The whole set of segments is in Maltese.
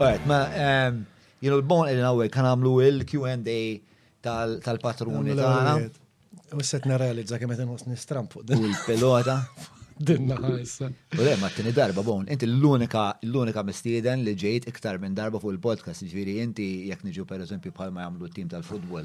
Alright, ma, ehm, jenu l-bon edin għawek kan għamlu il-Q&A tal-patruni tagħna. U s-set nerealizza kemm qed inħoss nistramp fuq din. Il-pilota. Dinna ħajsa. U le, ma t-tini darba bon, inti l-unika, l-unika mistieden li ġejt iktar minn darba fuq il-podcast, ġviri inti jek nġu per eżempju bħal ma jamlu t-tim tal-futbol,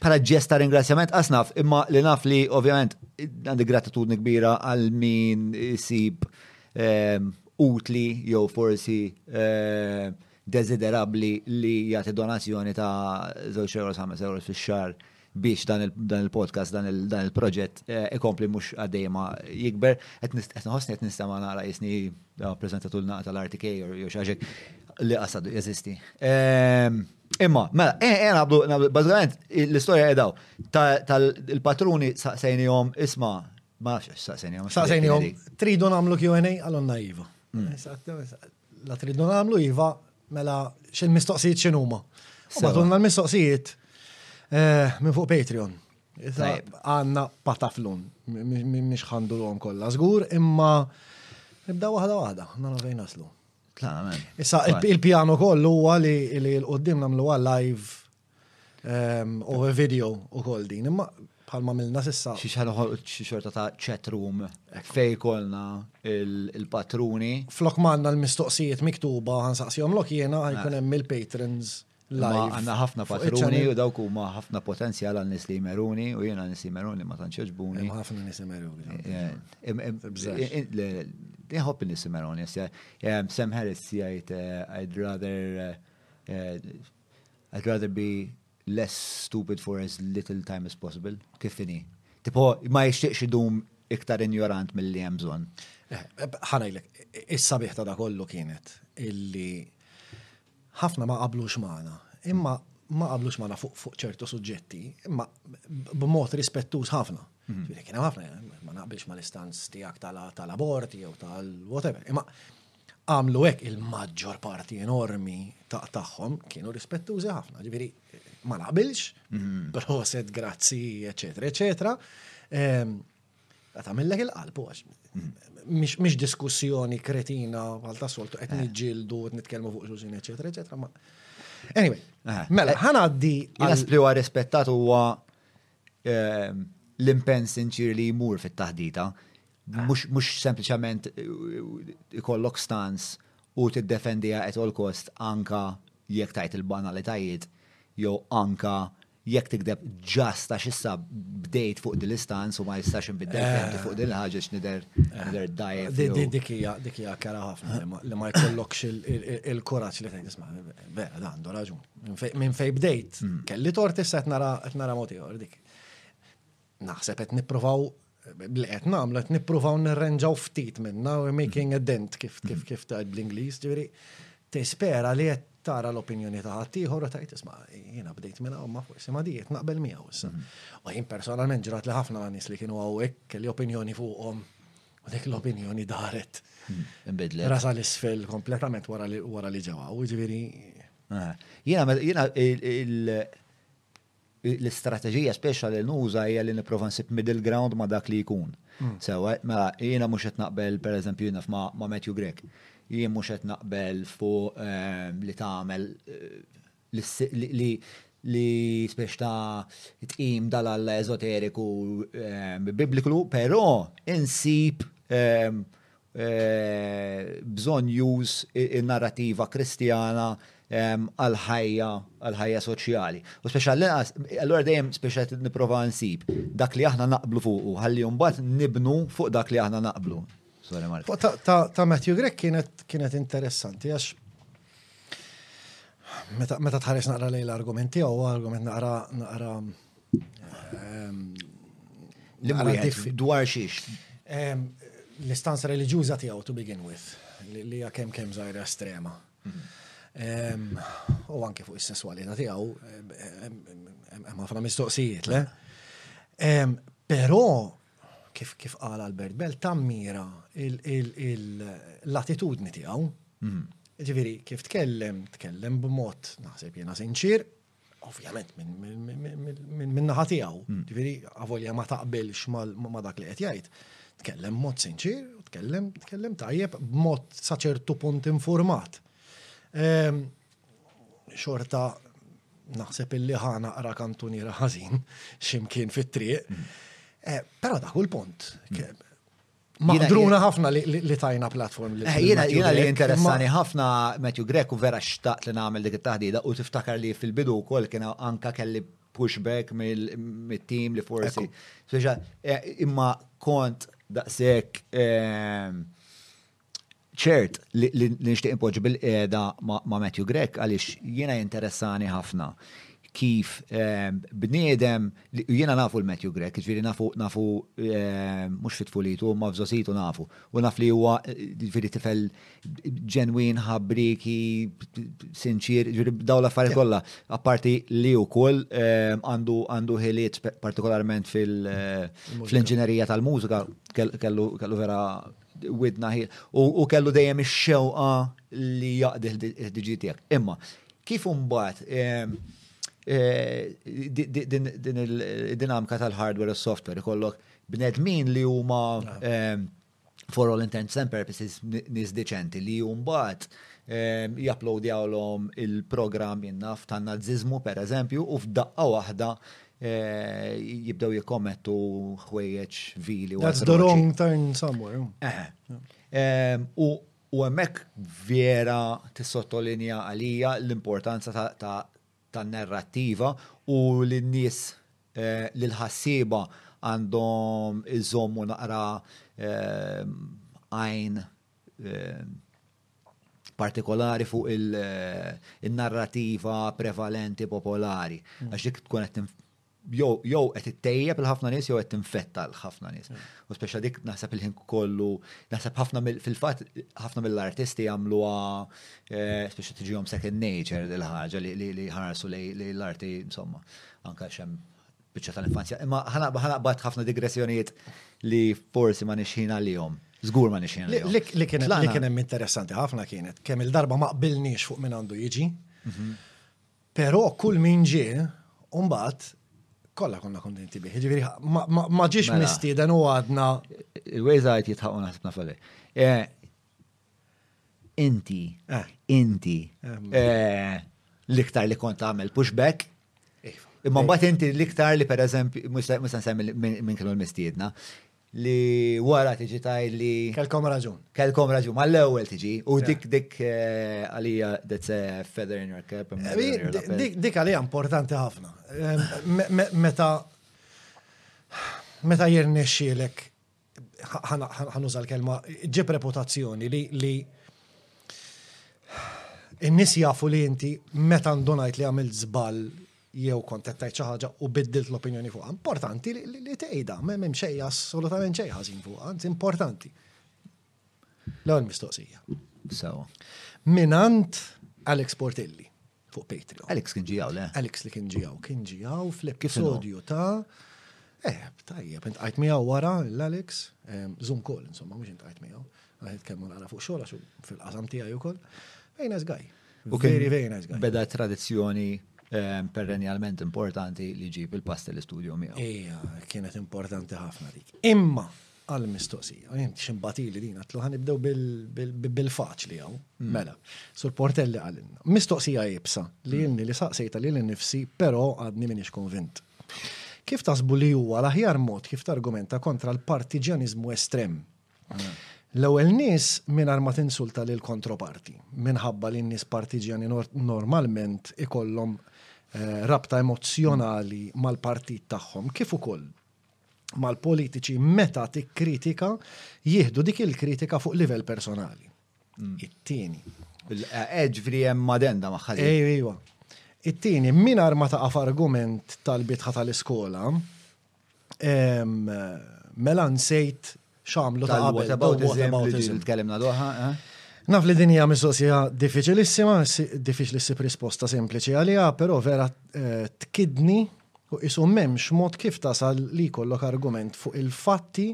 bħala ġest ta' ringrazzjament asnaf, imma li naf li ovvjament għandi gratitudni kbira għal min isib ehm, utli jew forsi ehm, desiderabbli li jagħti donazzjoni ta' 2 euro 5 euro fix-xahar biex dan il-podcast, dan il-proġett eh, ikompli mhux għaddejma jikber, qed nħossni qed nistama nara jisni eh, preżentatul naqa tal-RTK jew xi li qasadu jeżisti. Ehm, Imma, mela, eh, eh, nabdu, bazzikament, l-istoria edaw, tal-patruni saqsejnijom, isma, ma nafx, saqsejnijom. Saqsejnijom, tridu namlu Q&A għalonna Iva. Mm. La tridu namlu Iva, mela, xin mistoqsijiet xin huma. Madonna l-mistoqsijiet eh, minn fuq Patreon. Għanna pataflun, miex ħandu l-għom kolla, zgur, imma nibda wahda wahda, nana fejn naslu. Issa, il-pjano kollu huwa li l-qoddim namlu għal live ehm, u video u koll din. Imma bħal ma milna sissa. Xi xalħol xi xorta ta' chat room fej kolna il-patruni. Flok manna l-mistoqsijiet miktuba ħansaqsihom lok jiena ħajkun hemm il-patrons Għanna ħafna patruni u dawk huma ħafna potenzjal għal nis li jmeruni u jiena nis li jmeruni ma tantx jogħġbuni. Ħafna nis jmeruni. Iħobb nis jmeruni. Sam Harris jgħid I'd rather I'd rather be less stupid for as little time as possible. Kifini? Tipo, ma jixtieqx idum iktar ignorant mill-li hemm bżonn. Ħanajlek, is-sabiħ ta' da kollu kienet illi ħafna ma qablux magħna, imma ma qablux magħna fuq ċertu suġġetti, imma b'mod rispettuż ħafna. Mhm. Ġifieri kien ħafna, ma naqbilx mal-istanz tiegħek tal-abort jew tal-whatever. Imma għamlu hekk il-maġġor parti enormi tagħhom kienu rispettużi ħafna. Ġifieri ma naqbilx, mhm. proset, grazzi, eċetera, eċetera. Ehm, Għatamillek il-qalb, u għax. Mish diskussjoni kretina għal ta' soltu qed eh. niġġieldu, qed nitkellmu fuq xuxin, eċetera, eċetera. Ma. Anyway, eh. mela, eh, ħanaddi. Għas li huwa rispettat huwa ehm, l-impens sinċir li jmur fit-taħdita. Ah. Mux sempliciment ikollok stans u tiddefendija et all kost anka jekk tajt il-banalitajiet jew anka Jekk tikdeb ġast għax issa bdejt fuq din l-istanz u ma jistax inbiddel eh. fehmti fuq din il-ħaġa x'nider nider dajjef. Dik hija dik hija kera ħafna li ma jkollokx il-kuraġġ li tgħid isma' vera dan għandu raġun. Minn fejn bdejt hmm. kelli tort issa qed nara qed nara mod ieħor dik. Naħseb qed nippruvaw li qed nagħmlu qed nippruvaw nirrenġaw ftit minna we're making a dent kif kif kif ta' bl-Ingliż, ġifieri tispera li qed tara l-opinjoni ta' ħaddieħor u tgħid isma' jiena bdejt minn hawn ma' forsi ma' diet naqbel miegħu issa. Mhm. U jien personalment ġrat li ħafna nies li kienu hawnhekk kelli opinjoni fuqhom u dik l-opinjoni daret. Mhm. Inbidlet. Rasa l-isfel kompletament wara li ġewwa, ġifieri. Eh, jiena jiena l-istrateġija speċa li nuża hija li nipprova nsib middle ground ma' dak li jkun. Hmm. Sewa, mela, jiena mhux qed naqbel pereżempju jiena ma' Matthew Grek. Jien mhux qed naqbel fuq eh, li tagħmel eh, li spiex ta' tqim dal-alla ezoteriku eh, bibliklu, però insib bżonn jus in-narrativa Kristjana għall-ħajja għall-ħajja soċjali. U speċjal l-inqas, allura dejjem speċjal qed nipprova nsib dak li aħna naqblu fuqu, ħalli mbagħad nibnu fuq dak li aħna naqblu. Sorry, Mark. Ta' Matthew Grek kienet interessanti għax meta tħares naqra lejn l-argumenti għu argument naqra naqra Ehm, L-imwieħed dwar xiex? Ehm, l-istanza religjuza tiegħu to begin with, li hija kemm kemm żgħira estrema. Ehm, u anke fuq is-sesswalità tiegħu hemm ħafna mistoqsijiet, le? Però kif kif qal Albert Bell tammira l-attitudni tiegħu. Ġifieri kif tkellem, tkellem b'mod naħseb jiena sinċir, ovvjament minn naħa tiegħu, hmm. ġifieri avolja ma taqbilx ma dak li qed jgħid. Tkellem mod sinċir, tkellem tkellem tajjeb b'mod sa ċertu punt informat. Ehm, xorta naħseb illi ħana qra kantuniera ħażin ximkien fit-triq. Hmm. Eh, però dak il-punt. Hmm. Maħdruna ħafna li tajna platform li. Eh, jiena jiena li interessani ħafna Matthew Grek u vera xtaqt li nagħmel dik it-taħdida u tiftakar li fil-bidu wkoll kien anka kelli pushback mill-team li forsi. Eh, imma kont daqshekk ehm, ċert li nixtieq inpoġġi bil-qiegħda ma' Matthew Grech għaliex jiena jinteressani ħafna kif ehm, bniedem, jiena nafu l-Matthew Grech, ġviri nafu, nafu ehm, mux fitfulitu, ma fżositu nafu, u naf li huwa ġviri tifel ġenwin, ħabriki, sinċir, ġviri daw l-affari kolla, apparti li u koll ehm, għandu għandu ħiliet partikolarment fil-inġinerija tal-mużika, kellu vera Widna ħil. U kellu dejjem ix-xewqa li jaqdi ħdiġi tiegħek. Imma kif imbagħad ehm, eh, din il-dinamika tal-hardware u software ikollok bnedmin li huma ehm, for all intents and purposes nis deċenti li jumbat Ehm, japplodjawlhom il-programm jinnaf ta' nazizmu per eżempju u f'daqqa waħda Eh, jibdew jikomettu ħwejjeġ vili. That's the wrong turn somewhere. Eh, u għemmek vera t-sottolinja għalija l-importanza ta' narrativa u l-nis eh, l-ħassiba għandhom iżommu naqra għajn partikolari fuq il-narrativa prevalenti popolari. Mm. Għax dik tkun qed jew qed ittejjeb il-ħafna nies jew qed tinfetta l-ħafna nies. Mm. U speċa dik naħseb il-ħin kollu, naħseb ħafna fil-fatt ħafna mill-artisti jagħmluha eh, speċa tiġihom second nature il-ħaġa li ħarsu li l-arti insomma anke xem biċċa tal-infanzja. Imma ħanaqbad ħafna digressjonijiet li forsi ma nixħin għalihom. Zgur ma nixħin għalihom. Li kien li kien hemm interessanti ħafna kienet kemm il-darba ma qbilniex fuq minn għandu jiġi. Mhm. Però kull min ġie mbagħad kollha konna kontenti bih. Ġifieri ma ġiex mela. mistieden u għadna. Il-wejżajt jitħaqu naħsibna f'għalej. Eh, Inti, eh. inti, eh. Eh, l-iktar li kont għamil pushback, iva. imma mbagħad inti l-iktar li pereżempju mhux semmi minn kienu l-mistiedna li wara tiġi taj li. Kelkom raġun. Kelkom raġun, ma l-ewel tiġi, u dik dik għalija that's a feather in your cap. Dik għalija importanti ħafna. Meta meta jirnexxielek ħanuża l-kelma, ġib reputazzjoni li li n-nis jafu li inti meta ndunajt li għamil zbal jew kontettajt xi ħaġa u biddilt l-opinjoni fuqha. Importanti li tgħidha, m'hemm xejn assolutament xejn ħażin fuqha, anzi importanti. L-ewwel mistoqsija. Sewa. Minant Alex Portilli. fuq Patreon. Alex kien ġijaw, le? Alex li kien ġijaw, kien ġijaw fl-episodju ta' Eh, tajjeb, int għajt miegħu wara l-Alex, zoom call, insomma, mhux int għajt miegħu. Għajt kemm nara fuq xogħol għax fil-qasam tiegħi wkoll. Very nice guy. U kien very, very nice guy. Beda tradizzjoni perennialment importanti li ġib il-pasta l-istudio miegħu. Ija, kienet importanti ħafna dik. Imma, Għal mistoqsija, jien ximbatili din għatlu ħan ibdew bil-faċli għaw. Hmm. Mela, sur portelli għalinna. Mistoqsija jibsa li jilni hmm. li saqsejta li l-nifsi, pero għadni minix konvint. Kif tasbu li huwa l-aħjar mod kif targumenta kontra l-partiġanizmu estrem? Hmm. L-ewwel nies mingħajr ma tinsulta lil kontroparti minħabba li n-nies partiġjani normalment ikollhom eh, rabta emozzjonali mal-partit tagħhom kif ukoll mal-politiċi meta tikkritika jieħdu dik il-kritika fuq livell personali. Mm. It-tieni. Eġvri hemm madenda maħħali. Ejwa. It-tieni, minar ma taqaf argument tal-bitħa tal-iskola, mela nsejt xamlu ta' qabel. Whataboutism li tkellimna doħa. Eh? Naf li din hija mistoqsija diffiċilissima, diffiċli ssib risposta sempliċi għaliha, però vera eh, tkidni u isu memx mod kif tasal li kollok argument fuq il-fatti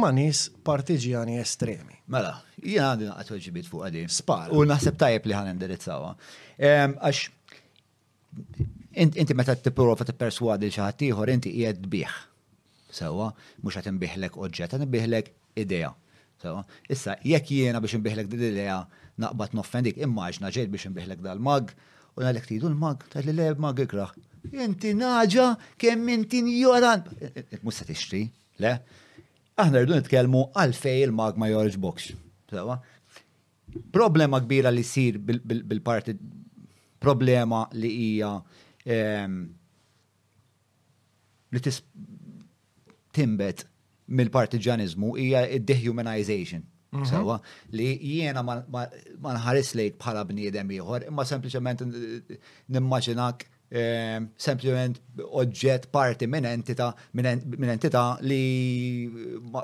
ma' nis partiġjani estremi. Mela, jien għandi naqgħod ġibit fuq għadi. Spar. U naħseb tajjeb li ħan indirizzawa. Għax Inti meta tipprova tipperswadi l xaħat ieħor inti qiegħed tbih. Sewwa, mhux qed inbiħlek oġġett, qed inbiħlek idea. Sewwa, issa jekk jiena biex inbiħlek din l-idea naqbad noffendik, immaġna ġejt biex inbiħlek dal-mag u ngħidlek tidu l-mag, tgħidli le mag ikrah. Inti naġa kemm inti njoran. Mhux se tixtri, le? Aħna rridu nitkellmu għalfej il-mag ma jorġbokx. Sewwa, Problema kbira li ssir bil-parti problema li hija ehm, li tis timbet mill-partiġanizmu hija id-dehumanization. Mhm. Sewa, li jiena ma nħares lejk bħala bniedem ieħor, imma sempliċement nimmaġinak sempliment oġġett parti minn entità minn entità li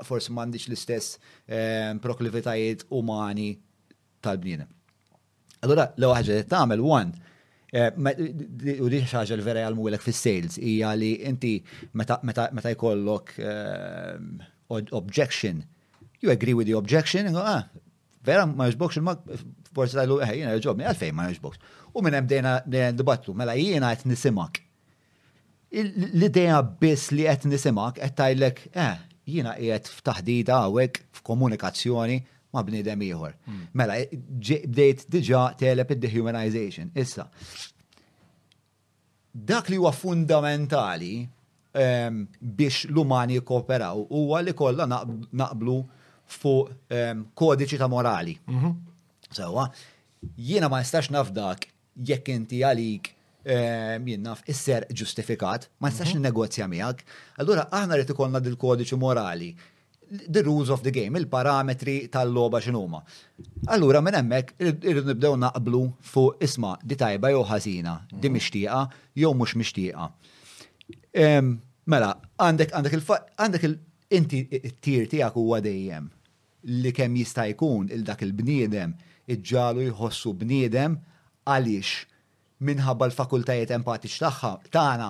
forsi m'għandix l-istess proklivitajiet umani tal-bniedem. Allura, l ħaġa li tagħmel one, u di ħaġa li vera jgħalmulek fis-sales hija li inti meta jkollok objection, you agree with the objection, Vera ma jogħġbokx il-mak forsi tajlu eħe jiena jogħġobni għalfejn ma jogħġbokx. U minn hemm bdejna dibattu mela jiena qed nisimak. L-idea biss li qed nisimak qed tajlek eh jiena qiegħed f'taħdida hawnhekk f'komunikazzjoni ma' bniedem ieħor. Hmm. Mela bdejt diġà telep id-dehumanization. Issa, Dak li huwa fundamentali biex l-umani jikkooperaw huwa li kollha naqblu fuq kodiċi ta' morali. Sewwa, jiena ma nistax nafdak jekk inti għalik jien naf is-serq ġustifikat, ma nistax ninnegozja miegħek. Allura aħna rrid ikollna dil-kodiċi morali the rules of the game, il-parametri tal-loba xinuma. Allura minn hemmhekk irridu nibdew naqblu fuq isma' di tajba jew ħażina, di mixtieqa jew mhux mixtieqa. Mela, għandek għandek il għandek il inti t-tir tiegħek huwa dejjem li kemm jista' jkun il dak il-bniedem iġġalu jħossu bniedem għaliex minħabba l-fakultajiet empatiċi tagħha, tagħna,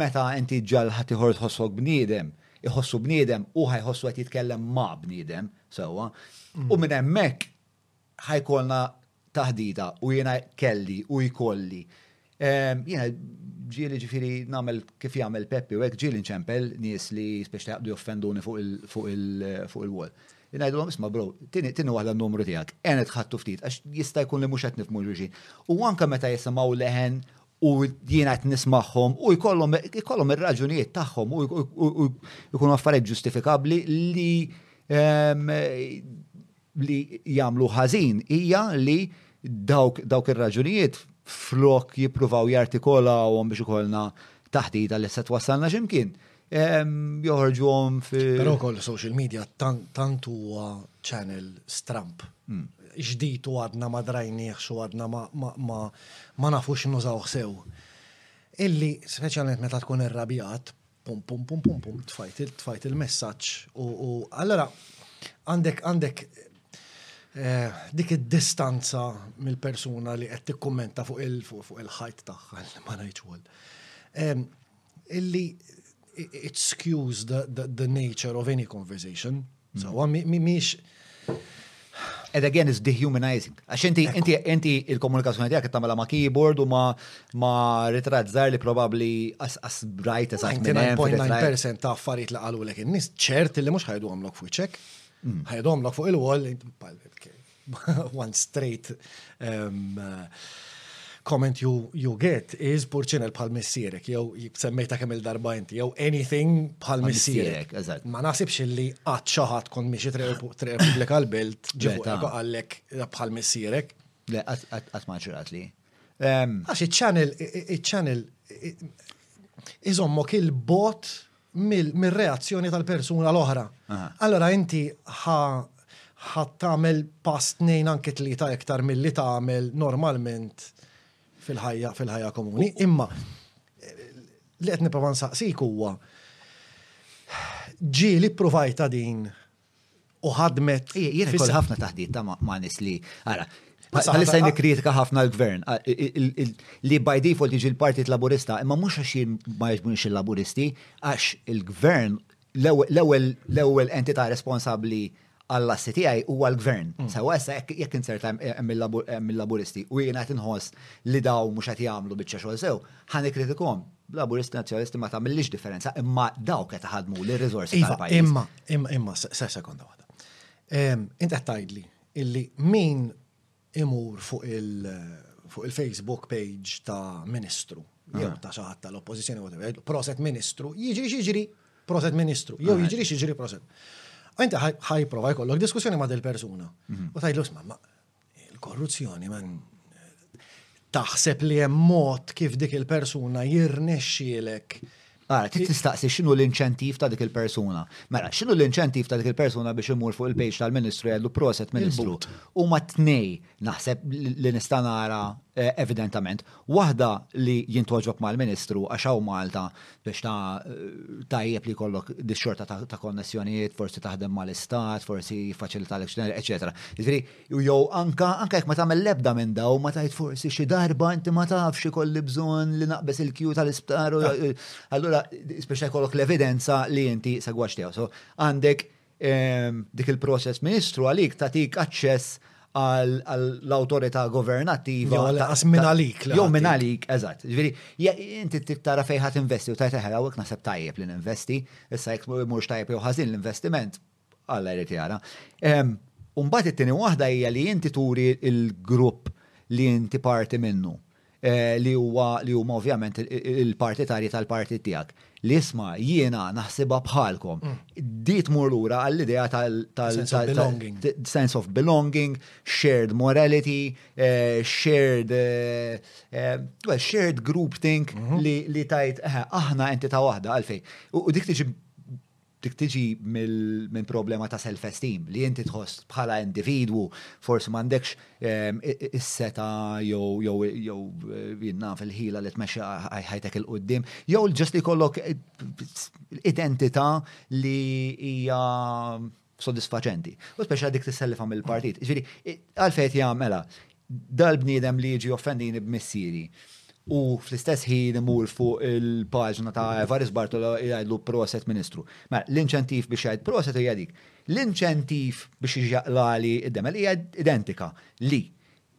meta inti ġġagħal ħaddieħor tħossok bniedem, iħossu bniedem, hu ħajħossu qed jitkellem ma' bniedem, sewwa. U minn hemmhekk ħajkolna taħdita u jiena kelli u jkolli. Ehm, jiena ġieli ġifiri namel kif jagħmel Peppi u hekk ġieli nċempel nies li speċi jaqdu joffenduni fuq il-wall. Ngħidulhom isma' bro, tieni tieni waħda n-numru tiegħek, għenet ħadtu ftit għax jista' jkun li mhux qed nifhmu xulxin. U anke meta jisimgħu leħen u jien qed nismagħhom u jkollhom ikollhom ir-raġunijiet tagħhom u jkunu affarijiet ġustifikabbli li ehm, li jagħmlu ħażin hija li dawk dawk ir-raġunijiet flok jippruvaw jartikolawhom biex ikollna taħdita li se twassalna x'imkien Joħorġuhom fi. Però koll social media tant huwa channel stramp. Hmm. Ġdid u għadna ma drajniex u għadna ma nafux nużaw sew. Illi, speċjalment meta tkun irrabjat, pum pum pum pum pum, tfajt il-messaġġ u allora għandek għandek Eh, dik id-distanza mill-persuna li qed tikkummenta fuq il-ħajt tagħha ma ngħidx Illi it skews the, the, the nature of any conversation. Mm. So, mi miex. And again, it's dehumanizing. Għax inti, inti, inti il-komunikazzjoni tijak tagħmilha ma' keyboard u ma' ma ritrat żgħar li probabbli as brajt eżatt. 99.9% ta' affarijiet li qalu lek in-nies ċert li mhux ħajdu għamlok fuq ċek. Mm. Ħajdu għamlok fuq il-wall, one straight um, uh, comment you, you get is purċinel bħal missierek, jew semmejta kemm il-darba inti, jew anything bħal missierek. Ma nasibx li għat xaħat kon miexi triq publika l-belt, ġibu għallek bħal missierek. Le, għat maġrat li. Għax il-channel, il-channel, izommok il-bot mir-reazzjoni tal-persuna l-oħra. Allora inti ħa tagħmel pass tnejn anke tlieta iktar milli tagħmel normalment fil-ħajja fil-ħajja komuni. Imma li qed nipprova nsaqsik huwa ġieli ppruvajta din u ħadmet. Jien ikolli ħafna taħdiet ta' ma' nis li, ara, bħalissa nikkritika ħafna l-gvern li by default jiġi l-Partit Laburista, imma mhux għax jien ma jogħġbunix il-Laburisti, għax il-gvern l-ewwel entità responsabbli għall-assi tiegħi huwa l-gvern. Mm. Sewa issa jekk insert hemm il-Laburisti u jien qed inħoss li daw mhux qed jagħmlu biċċa xogħol sew, ħa nikkritikhom. B'Laburisti Nazzjonalisti ma tagħmilix differenza, imma dawk qed iħadmu l-riżorsi iva, tal-pajjiż. Imma, imma, imma, se sekonda waħda. Int qed tgħidli illi min imur fuq il fuq il-Facebook page ta' Ministru jew ah. ta' xi ħadd tal-Oppożizzjoni whatever, proset Ministru, jiġri xiġri proset Ministru, jew ah. jiġri xiġri proset. Inti ħaj prova jkollok diskussjoni ma' del persuna mhm. u tgħidlu sma' Il-korruzzjoni man taħseb li hemm mod kif dik il-persuna jirnexxielek Ara, trid tistaqsi x'inhu l-inċentiv ta' dik il-persuna. Mela, x'inhu l-inċentiv ta' dik il-persuna biex imur fuq il-page tal-Ministru jgħidu proset Ministru. Huma tnej naħseb li nista' nara eh, evidentament. Waħda li jien togħġob mal-Ministru għax hawn Malta biex ta' tajjeb li jkollok dix-xorta ta' konnessjonijiet, forsi taħdem mal-Istat, forsi jiffaċilitalek x'tagħmel, eċċetera. Jiġifieri, jew anke anke jekk ma tagħmel l-ebda minn dawn ma tgħid forsi xi darba inti ma tafx ikolli bżonn li naqbeż il-queue tal-isptar u allura speċi jkollok l-evidenza li inti segwax tiegħu. So għandek dik il-process ministru għalik tatik aċċess għall-autorità governattiva. Jew għal minn għalik. Jew minn għalik, eżatt. Ġviri, inti tittara fejħat investi u tajt eħel għawek nasab tajjeb li ninvesti, issa jek mux tajjeb jew ħazin l-investiment, għalla jrid jara. Umbat it-tini wahda hija li inti turi il-grupp li inti parti minnu. li huwa li huma ovvjament il-partitarji tal-partit tiegħek. Li isma' jiena naħsibha bħalkom. Mm. Di tmur lura għall-idea tal sense of belonging, shared morality, eh, shared eh, eh, well, shared group think mhm. li tajt aħna entita' waħda għalfej. U dik tiġi Dik tiġi minn problema ta' self-esteem, li inti tħoss bħala individwu forsi m'għandekx is-setgħa jew jien naf il-ħila li tmexxi ħajtek 'il quddiem, jew ġust li jkollok identità li hija sodisfaċenti. U speċi għal dik tissellifha mill-partit. Jiġifieri għalfejn qed jagħmilha? dal-bniedem li jiġi offendini b'missieri. U fl-istess ħin imur fuq il-paġna ta' Evaris Bartolo jgħidlu proset ministru. Ma mela, l-inċentiv biex jgħid proset u jgħidik. L-inċentiv biex iġaqlali id-demel hija identika li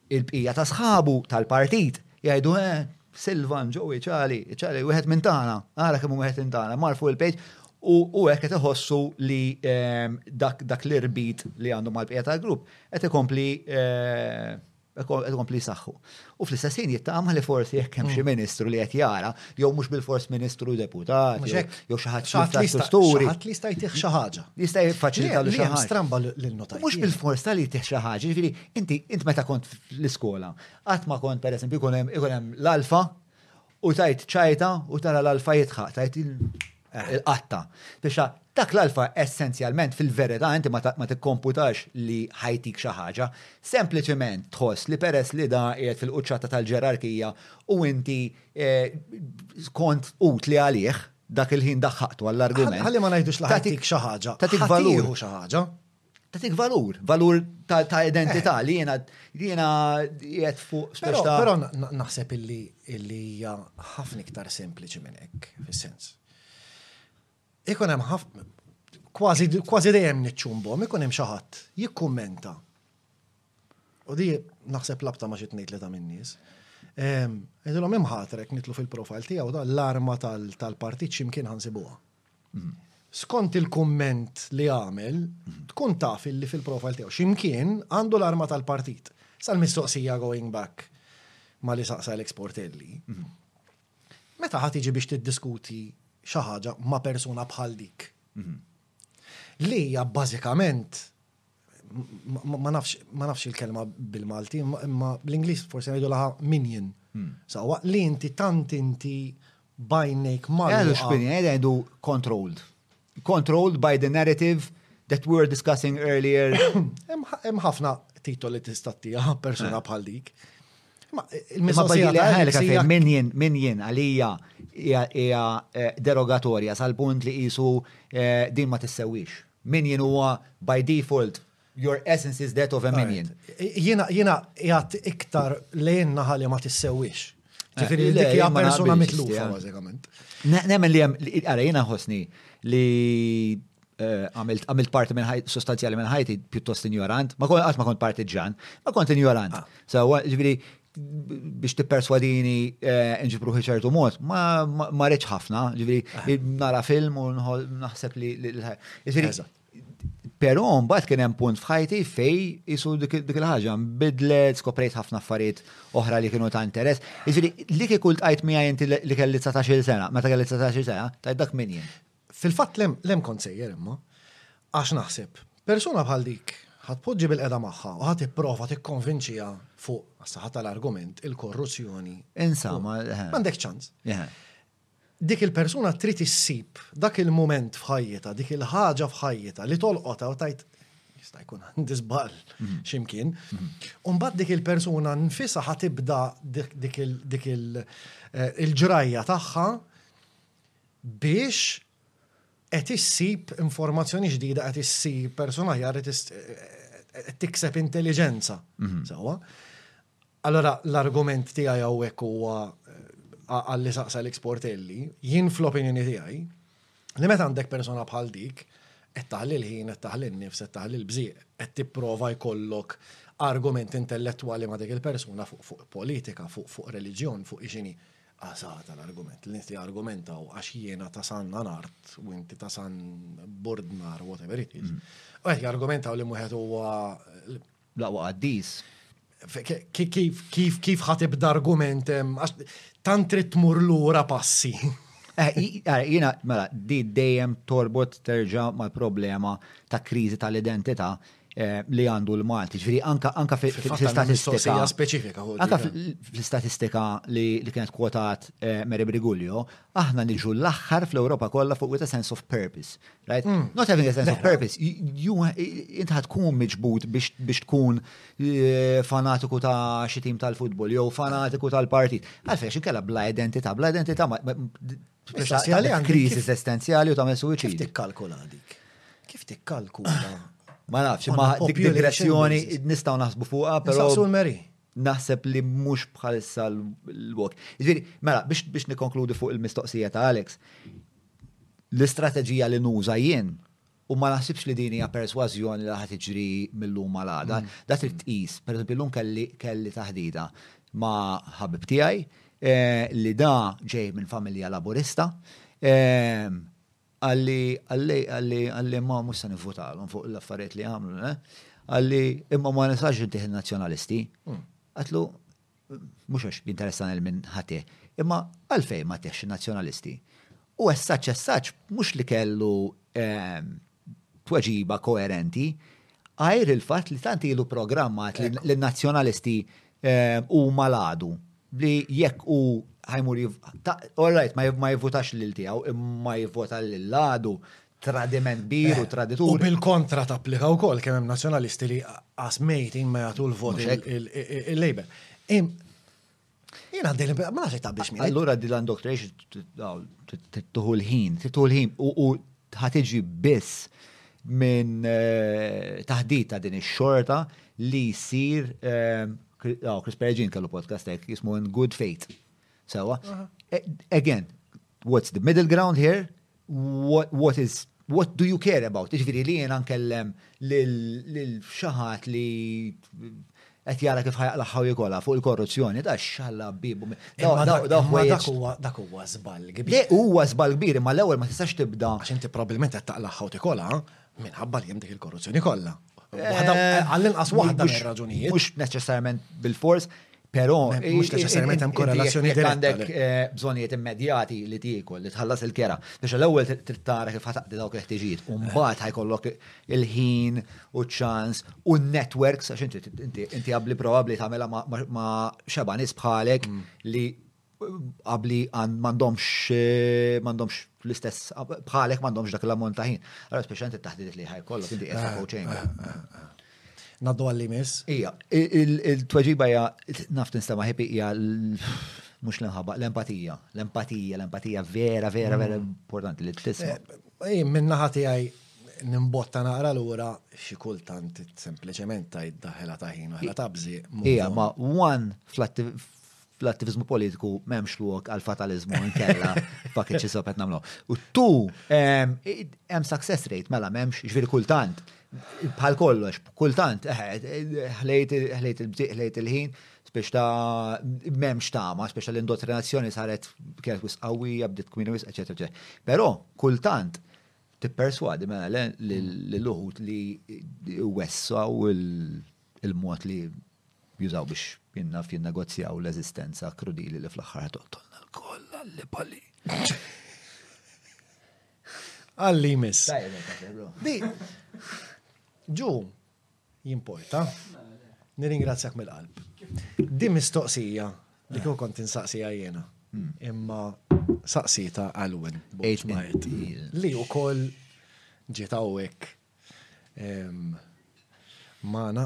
il-bqija ta' sħabu tal-partit jgħidu eh, Silvan ġo iċali, iċali, wieħed minn tagħna, ara kemm wieħed minn tagħna, mar fuq il-page u hekk qed iħossu li ehm, dak l-irbit li għandu mal-bqija tal-grupp qed ikompli ehm, qed ikompli saħħu. U fl-istess ħin jittama li forsi jekk hemm xi mm. ministru li qed jara, jew mhux bil-fors ministru deputat, jew xi ħadd xi ħadd li jista' jtih xi ħaġa. Jista' jiffaċilita li xi ħaġa. Stramba lil notaj. Mhux bil-fors tal jtih xi ħaġa, ġifieri inti int meta kont l-iskola, Qatt ma kont pereżempju ikun hemm ikun hemm l-alfa u tajt ċajta u tara l-alfa jitħaq, tajt eh, il-qatta. Biex dak l-alfa essenzjalment fil-verità inti ma tikkomputax li ħajtik xi ħaġa, sempliċement tħoss li peress li da qiegħed fil-quċċata tal-ġerarkija u inti eh, kont utli għalih dak il-ħin daħħaqtu għall-argument. Ħalli ma ngħidux li ħajtik xi ħaġa. Tatik valur xi ħaġa. tatik valur, valur ta' identità eh. li jena li jena jgħet fuq speċta. ta' Pero naħseb illi illi hija ħafna iktar sempliċi minn hekk fis-sens. Ikun hemm ħafna kważi kważi dejjem niċċumbhom, ikun hemm xi ħadd jikkummenta. U di naħseb labta ma xi tnejt li ta' min-nies. Ehm, Idilhom imħatrek nitlu fil-profile tiegħu l-arma tal-partit x'imkien ħansibuha. skont il-kumment li għamel, tkun taf illi fil-profile tiegħu x'imkien għandu l-arma tal-partit. Issa l-mistoqsija going back ma li saqsa Alex Portelli. Meta ħadd jiġi biex tiddiskuti xi ħaġa ma' persuna bħal dik. Li hija bażikament ma nafx ma nafx il-kelma bil-Malti, imma bl-Ingliż forsi ngħidu laħa minion. Hmm. Sa waqt li inti tant inti bajnejk ma. Għadu xpini, għadu controlled. Controlled by the narrative that we were discussing earlier. Hemm ħafna titoli tista' tiegħha persuna eh. bħal dik. Ma il-mistoqsija li ħalek fejn min jien min jien għalija hija eh, derogatorja sal-punt li qisu eh, din ma tissewix. Minion huwa by default your essence is that of a minion. Jiena jiena qiegħed iktar lejn naħa li ma tissewwix. Ġifieri dik hija persuna mitlufa bażikament. Nemmen li hemm ara jiena ħossni li Eh, għamilt għamilt parti minn ħajt sostanzjali minn ħajti pjuttost injorant, ma kont qatt ma kont partiġan, ma kont injorant. Ah. So, ġifieri biex tipperswadini eh, nġibruħi ċertu mod, ma reċ ħafna, ġivri, eh. nara film u naħseb li l-ħajja. Pero mbagħad kien hemm punt f'ħajti fej isu dik il-ħaġa bidlet, skoprejt ħafna affarijiet oħra li kienu ta' interess. Jiġri li kieku ltqajt miegħi inti li kelli 19 sena, meta kelli 19 sena, tajt dak min jien. Fil-fatt l-hemm kont sejjer imma. Għax naħseb, persuna bħal dik ħa tpoġġi bilqiegħda magħha u ħa tipprova tikkonvinċiha fuq, għas-saħħa tal-argument, il-korruzzjoni. Insa, ma. M'għandekx ċans. Dik il-persuna trid issib dak il-mument f'ħajjitha, dik il-ħaġa f'ħajjitha li tolqotha u tgħid jista' jkun għandi żball mhm. x'imkien. Mhm. U mbagħad dik il-persuna nfisha ħa tibda dik eh, il-ġrajja tagħha biex qed issib informazzjoni ġdida, qed issib persuna ħjar, qed tikseb intelligenza. Mhm. Sawa? Allora, l-argument tiegħi hawnhekk huwa għalli saqsa l-eksportelli, jien fl-opinjoni tiegħi, li meta għandek persona bħal dik, qed taħli l-ħin, qed taħli n-nifs, qed taħli l-bżieq, qed tipprova jkollok argument intellettwali ma' dik il-persuna fuq politika, fuq reliġjon, fuq ixini. A Sata l-argument, li nies li argumentaw għax jiena ta' San Anart u inti ta' San Bordnar, whatever it is. U għet jargumentaw li muħet huwa Laqwa qaddis. kif ħatib d-argument, tant trid tmur lura passi. Eh, eh, jina, mela, di dejjem torbot terġa mal-problema ta' krizi tal-identità Eh, li għandu l-Malti. Ġviri, anka anka fil-istatistika. speċifika. Anka fil-istatistika li kienet kwotat eh, Mary Briguglio, aħna niġu l-axħar fl-Europa kollha fuq with a sense of purpose. Right? Hmm. Not having a sense of purpose, inta tkun miġbud biex tkun eh, fanatiku ta' xi tim tal-futbol jew fanatiku tal-partit. Għalfejn xi kella bla identità, bla identità Issa għalli għandek Kriżi kif- esistenzjali u tagħmel Kif suwiċidju. tikkalkula dik? Kif tikkalkula? Ma nafx, On ma a dik population digressjoni basis. nistgħu naħsbu fuqha, però Nsaqsu l-Meri. naħseb li mhux bħalissa l- l-wok. Ġifieri, mela, biex biex nikkonkludi fuq il-mistoqsija ta' Alex, l-istrateġija li nuża jien U ma naħsibx li din hija persważjoni li ħad tiġri mill-lum għal għada. Mm. Dat trid tqis, pereżempju llum kelli kelli taħdida ma' ħabib tiegħi eh, li da ġej minn familja laburista. Eh, għalli għalli għalli għalli ma mhux se nivvutalhom fuq l-affarijiet li għamlu, eh. għalli imma ma nistax intih nazzjonalisti. Mm. Għatlu Mhux għax jinteressani lil min ħa tih, imma għalfejn ma tehx in-Nazzjonalisti? U as such as such mhux li kellu tweġiba koerenti għajr il-fatt li tant ilu programmat li n-Nazzjonalisti huma l-għadu li jekk hu ħajmur all right ma jivvutax lil tiegħu imma jivvota lil għadu tradiment kbir u traditur. U bil-kontra tapplika wkoll kemm hemm nazzjonalisti li qas mejtin ma jagħtu l-vot il-Label. Jien għandi l ma nafx ta' biex minn. Allura di l-indoctrination tittuħu l-ħin, tittuħu l-ħin u ħatiġi biss minn eh, taħdit ta' din ix-xorta li jsir eh, Chris Perigin kellu podcast hekk jismu in good faith. Sewa. Eh, again, what's the middle ground here? what is what do you care about? Iġviri li jena nkellem l-xaħat li qed jara kif ħajaq laħħaw jikola fuq il-korruzzjoni, da xalla bibu. Dak huwa żball kbir. Le huwa żball kbir, imma l-ewwel ma tistax tibda. Għax inti probabbilment qed taqlaħħaw tikola, Minħabba li hemm dik il-korruzzjoni kollha. Eh, għall-inqas waħda mir-raġunijiet. Mhux neċessarjament bil-fors, però. Mhux neċessarjament hemm korrelazzjoni diretta. Għandek eh, bżonijiet immedjati li tiekol, li tħallas il-kera. Biex l-ewwel trid tara kif ħataqdi dawk il-ħtiġijiet. U mbagħad ħajkollok il-ħin u ċ-ċans u n-networks għax inti inti għabli probabbli tagħmilha ma' xeba nies bħalek mm. li qabli m'għandhomx m'għandhomx l-istess bħalek m'għandhomx dak l-ammont ta' ħin. Allora speċjalment it-taħdidiet li ħajkollok inti qed ah, coaching. Ah, ah, Naddu għalli miss. Ija, il-tweġiba hija naf tinstema ħipi hija mhux l-inħabaq l-empatija, l-empatija, l-empatija vera vera vera mm. importanti li tisma'. Eh, minn naħa tiegħi nimbotta naqra l-ura xi kultant sempliċement ta' id-daħela ta' ħin, ta' bżieq. Ija, ma' one fl-attivizmu politiku m'hemmx lok għal fatalizmu inkella pakeċi so qed nagħmlu. U tu hemm success rate mela m'hemmx ġifieri kultant bħal kollox, kultant eh, eh, ħlejt il-bżieq, ħlejt il-ħin, spiex ta' memx tama, spiex ta' l-indottrinazzjoni saret kienet wis qawwija, bdiet kmini wis, eċetera, eċetera. Però kultant tipperswadi mela l-uħut li wessaw il-mod li Jużaw biex jinnaf jinnegozjaw l-eżistenza krudili li fl-aħħar ħa toqtolna lkoll Alli Pali. Alli jmiss. Ġu, jimporta. Nirringrazzjak mill-qalb. Di mistoqsija li kieku kont insaqsija jiena. Hmm. Imma saqsita Alwin. Li wkoll ġiet hawnhekk Mana,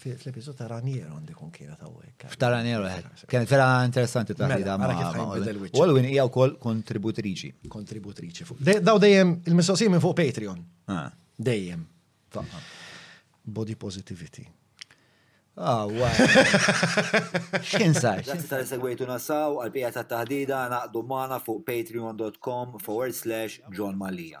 fil-epizod ta' Raniero għandi kun kienet għawek. F'ta' Raniero, eh. kienet vera interessanti ta' ħida ma' Walwin hija wkoll kontributriċi. Kontributriċi. Daw dejjem il-mistoqsija minn fuq Patreon. Ah. Dejjem. Body positivity. Ah, wow. Xin sar? Grazzi tal segwejtu nasaw, għal-bija ta' taħdida naqdu mana fuq patreon.com forward slash John Malija.